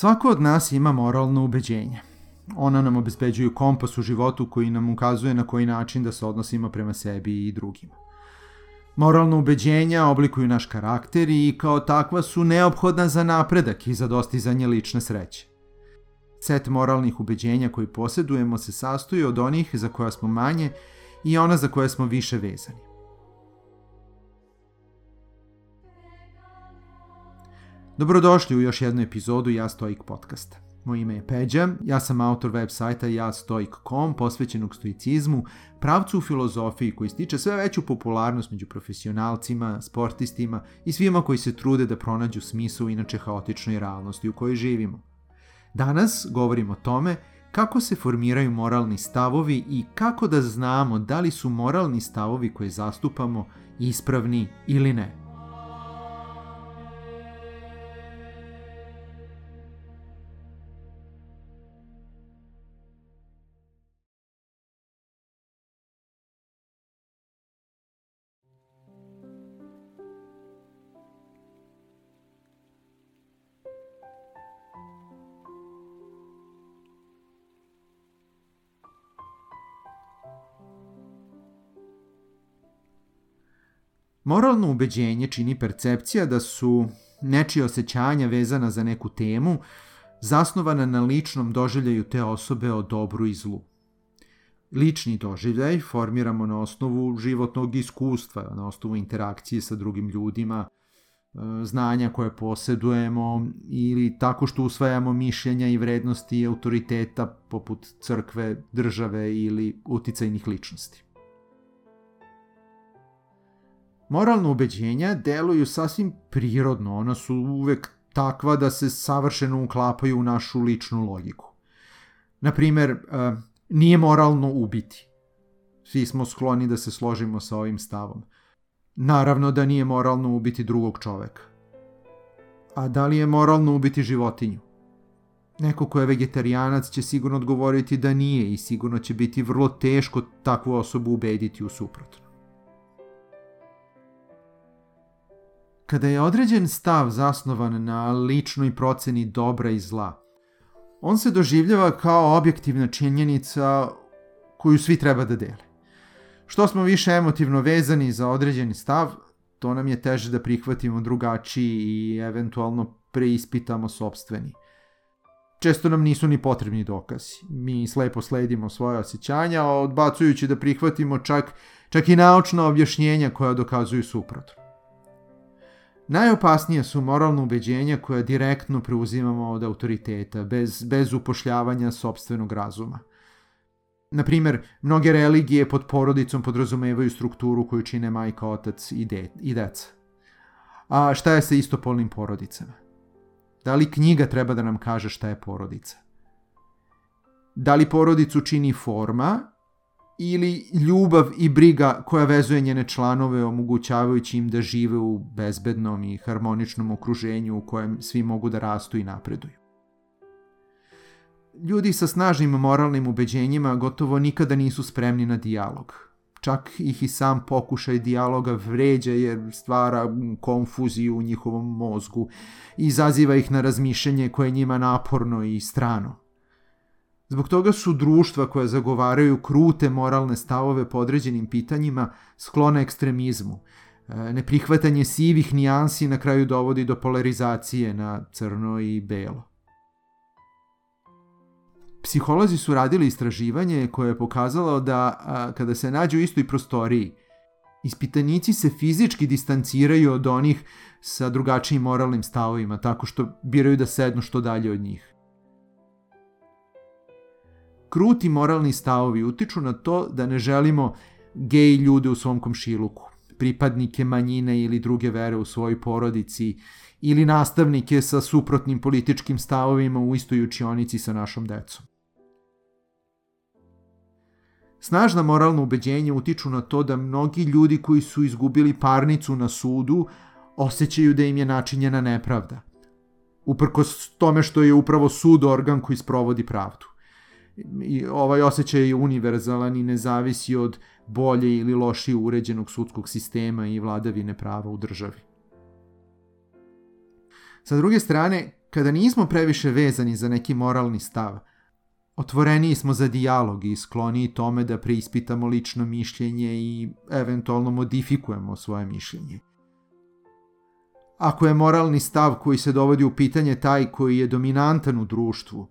Svako od nas ima moralno ubeđenje. Ona nam obezbeđuju kompas u životu koji nam ukazuje na koji način da se odnosimo prema sebi i drugima. Moralno ubeđenja oblikuju naš karakter i kao takva su neophodna za napredak i za dostizanje lične sreće. Set moralnih ubeđenja koji posjedujemo se sastoji od onih za koja smo manje i ona za koje smo više vezani. Dobrodošli u još jednu epizodu Ja Stoik podcasta. Moje ime je Peđa, ja sam autor web sajta jastoik.com posvećenog stoicizmu, pravcu u filozofiji koji stiče sve veću popularnost među profesionalcima, sportistima i svima koji se trude da pronađu smisao u inače haotičnoj realnosti u kojoj živimo. Danas govorimo o tome kako se formiraju moralni stavovi i kako da znamo da li su moralni stavovi koje zastupamo ispravni ili ne. Moralno ubeđenje čini percepcija da su nečije osjećanja vezana za neku temu zasnovana na ličnom doživljaju te osobe o dobru i zlu. Lični doživljaj formiramo na osnovu životnog iskustva, na osnovu interakcije sa drugim ljudima, e, znanja koje posedujemo ili tako što usvajamo mišljenja i vrednosti autoriteta poput crkve, države ili uticajnih ličnosti. Moralna ubeđenja deluju sasvim prirodno, ona su uvek takva da se savršeno uklapaju u našu ličnu logiku. Naprimer, eh, nije moralno ubiti. Svi smo skloni da se složimo sa ovim stavom. Naravno da nije moralno ubiti drugog čoveka. A da li je moralno ubiti životinju? Neko ko je vegetarijanac će sigurno odgovoriti da nije i sigurno će biti vrlo teško takvu osobu ubediti u suprotno. Kada je određen stav zasnovan na ličnoj proceni dobra i zla, on se doživljava kao objektivna činjenica koju svi treba da dele. Što smo više emotivno vezani za određeni stav, to nam je teže da prihvatimo drugačiji i eventualno preispitamo sobstveni. Često nam nisu ni potrebni dokazi. Mi slepo sledimo svoje osjećanja, odbacujući da prihvatimo čak, čak i naučna objašnjenja koja dokazuju suprotno. Najopasnije su moralno ubeđenja koja direktno preuzimamo od autoriteta, bez, bez upošljavanja sobstvenog razuma. Na primer, mnoge religije pod porodicom podrazumevaju strukturu koju čine majka, otac i, de, i deca. A šta je sa istopolnim porodicama? Da li knjiga treba da nam kaže šta je porodica? Da li porodicu čini forma ili ljubav i briga koja vezuje njene članove omogućavajući im da žive u bezbednom i harmoničnom okruženju u kojem svi mogu da rastu i napreduju. Ljudi sa snažnim moralnim ubeđenjima gotovo nikada nisu spremni na dijalog. Čak ih i sam pokušaj dijaloga vređa jer stvara konfuziju u njihovom mozgu i izaziva ih na razmišljanje koje je njima naporno i strano. Zbog toga su društva koja zagovaraju krute moralne stavove po određenim pitanjima sklona ekstremizmu. E, neprihvatanje sivih nijansi na kraju dovodi do polarizacije na crno i belo. Psiholozi su radili istraživanje koje je pokazalo da a, kada se nađu u istoj prostoriji, ispitanici se fizički distanciraju od onih sa drugačijim moralnim stavovima, tako što biraju da sednu što dalje od njih. Kruti moralni stavovi utiču na to da ne želimo gej ljude u svom komšiluku, pripadnike manjine ili druge vere u svojoj porodici ili nastavnike sa suprotnim političkim stavovima u istoj učionici sa našom decom. Snažna moralna ubeđenja utiču na to da mnogi ljudi koji su izgubili parnicu na sudu osjećaju da im je načinjena nepravda. Uprkos tome što je upravo sud organ koji sprovodi pravdu i ovaj osjećaj je univerzalan i ne zavisi od bolje ili lošije uređenog sudskog sistema i vladavine prava u državi. Sa druge strane, Kada nismo previše vezani za neki moralni stav, otvoreniji smo za dijalog i skloniji tome da preispitamo lično mišljenje i eventualno modifikujemo svoje mišljenje. Ako je moralni stav koji se dovodi u pitanje taj koji je dominantan u društvu,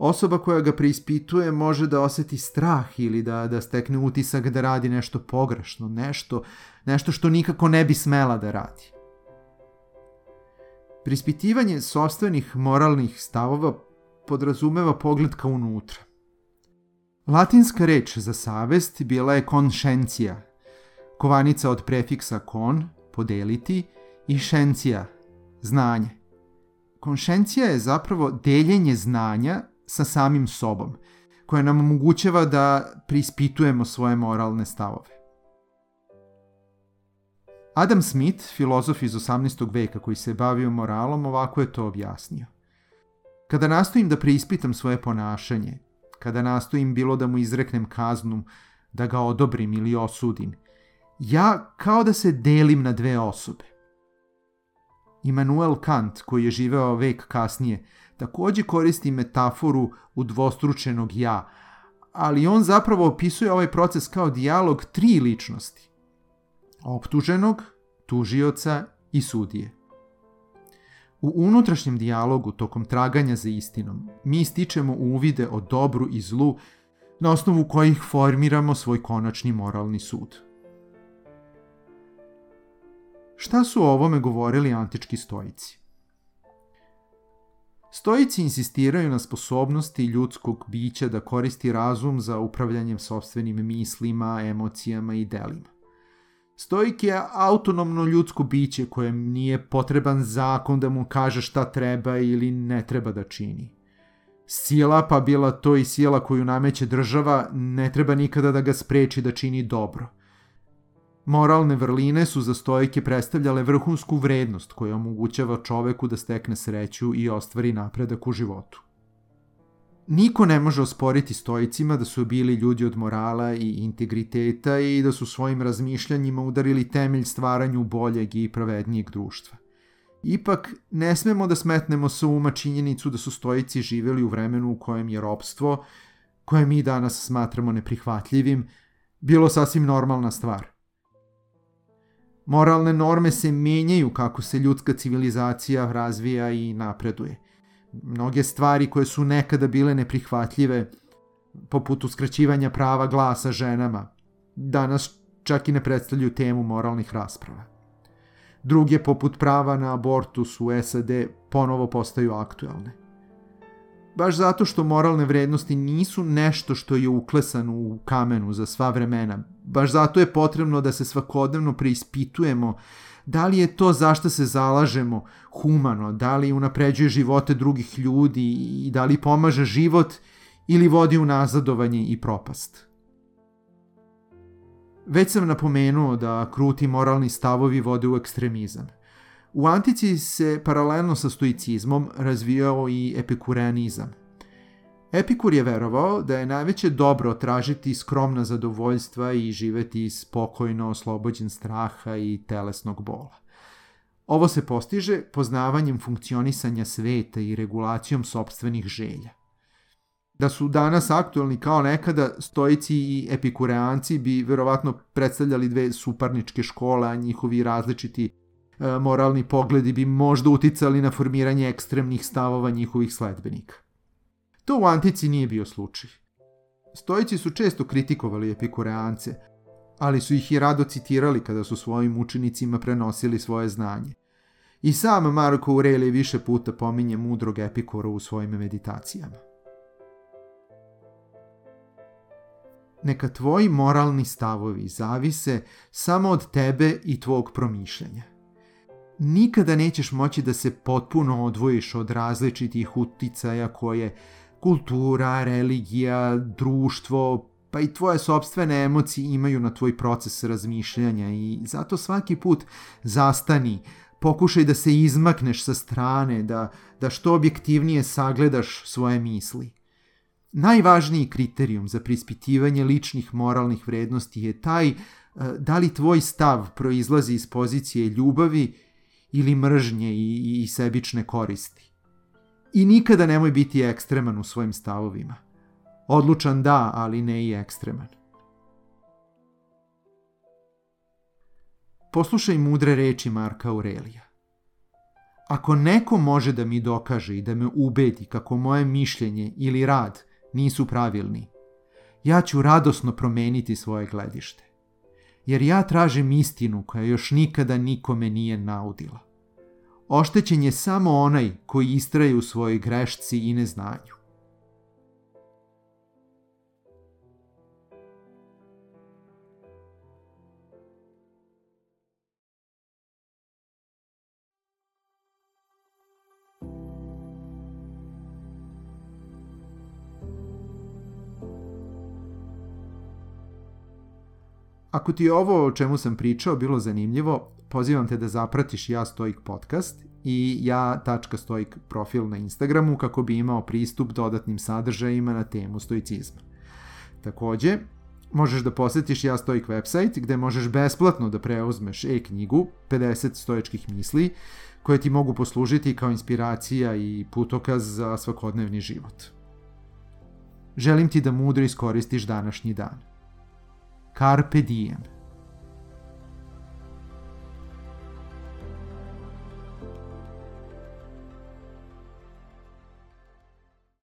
osoba koja ga preispituje može da oseti strah ili da, da stekne utisak da radi nešto pogrešno, nešto, nešto što nikako ne bi smela da radi. Prispitivanje sobstvenih moralnih stavova podrazumeva pogled ka unutra. Latinska reč za savest bila je konšencija, kovanica od prefiksa kon, podeliti, i šencija, znanje. Konšencija je zapravo deljenje znanja sa samim sobom, koje nam omogućava da prispitujemo svoje moralne stavove. Adam Smith, filozof iz 18. veka koji se bavio moralom, ovako je to objasnio. Kada nastojim da preispitam svoje ponašanje, kada nastojim bilo da mu izreknem kaznu, da ga odobrim ili osudim, ja kao da se delim na dve osobe. Immanuel Kant, koji je živeo vek kasnije, takođe koristi metaforu udvostručenog ja, ali on zapravo opisuje ovaj proces kao dijalog tri ličnosti. Optuženog, tužioca i sudije. U unutrašnjem dijalogu tokom traganja za istinom mi stičemo uvide o dobru i zlu na osnovu kojih formiramo svoj konačni moralni sud. Šta su o ovome govorili antički stoici? Stoici insistiraju na sposobnosti ljudskog bića da koristi razum za upravljanjem sobstvenim mislima, emocijama i delima. Stoik je autonomno ljudsko biće kojem nije potreban zakon da mu kaže šta treba ili ne treba da čini. Sila, pa bila to i sila koju nameće država, ne treba nikada da ga spreči da čini dobro – Moralne vrline su za stojke predstavljale vrhunsku vrednost koja omogućava čoveku da stekne sreću i ostvari napredak u životu. Niko ne može osporiti stojicima da su bili ljudi od morala i integriteta i da su svojim razmišljanjima udarili temelj stvaranju boljeg i pravednijeg društva. Ipak, ne smemo da smetnemo sa uma činjenicu da su stojici živeli u vremenu u kojem je ropstvo, koje mi danas smatramo neprihvatljivim, bilo sasvim normalna stvar – Moralne norme se menjaju kako se ljudska civilizacija razvija i napreduje. Mnoge stvari koje su nekada bile neprihvatljive, poput uskraćivanja prava glasa ženama, danas čak i ne predstavljaju temu moralnih rasprava. Druge, poput prava na abortus u SAD, ponovo postaju aktuelne baš zato što moralne vrednosti nisu nešto što je uklesano u kamenu za sva vremena. Baš zato je potrebno da se svakodnevno preispitujemo da li je to zašto se zalažemo humano, da li unapređuje živote drugih ljudi i da li pomaže život ili vodi u nazadovanje i propast. Već sam napomenuo da kruti moralni stavovi vode u ekstremizam – U antici se paralelno sa stoicizmom razvijao i epikureanizam. Epikur je verovao da je najveće dobro tražiti skromna zadovoljstva i živeti spokojno, oslobođen straha i telesnog bola. Ovo se postiže poznavanjem funkcionisanja sveta i regulacijom sobstvenih želja. Da su danas aktualni kao nekada, stoici i epikureanci bi verovatno predstavljali dve suparničke škole, a njihovi različiti moralni pogledi bi možda uticali na formiranje ekstremnih stavova njihovih sledbenika. To u antici nije bio slučaj. Stojici su često kritikovali epikureance, ali su ih i rado citirali kada su svojim učenicima prenosili svoje znanje. I sam Marko Aurelije više puta pominje mudrog epikora u svojim meditacijama. Neka tvoji moralni stavovi zavise samo od tebe i tvog promišljanja nikada nećeš moći da se potpuno odvojiš od različitih uticaja koje kultura, religija, društvo, pa i tvoje sobstvene emocije imaju na tvoj proces razmišljanja i zato svaki put zastani, pokušaj da se izmakneš sa strane, da, da što objektivnije sagledaš svoje misli. Najvažniji kriterijum za prispitivanje ličnih moralnih vrednosti je taj eh, da li tvoj stav proizlazi iz pozicije ljubavi ili mržnje i, i sebične koristi. I nikada nemoj biti ekstreman u svojim stavovima. Odlučan da, ali ne i ekstreman. Poslušaj mudre reči Marka Aurelija. Ako neko može da mi dokaže i da me ubedi kako moje mišljenje ili rad nisu pravilni, ja ću radosno promeniti svoje gledište. Jer ja tražim istinu koja još nikada nikome nije naudila. Oštećen je samo onaj koji istraje u svojoj grešci i neznanju. Ako ti je ovo o čemu sam pričao bilo zanimljivo, pozivam te da zapratiš Ja Stoik podcast i ja.stoik profil na Instagramu kako bi imao pristup dodatnim sadržajima na temu stoicizma. Takođe, možeš da posetiš Ja Stoik website gde možeš besplatno da preuzmeš e-knjigu 50 stoičkih misli koje ti mogu poslužiti kao inspiracija i putokaz za svakodnevni život. Želim ti da mudro iskoristiš današnji dan. Carpe diem.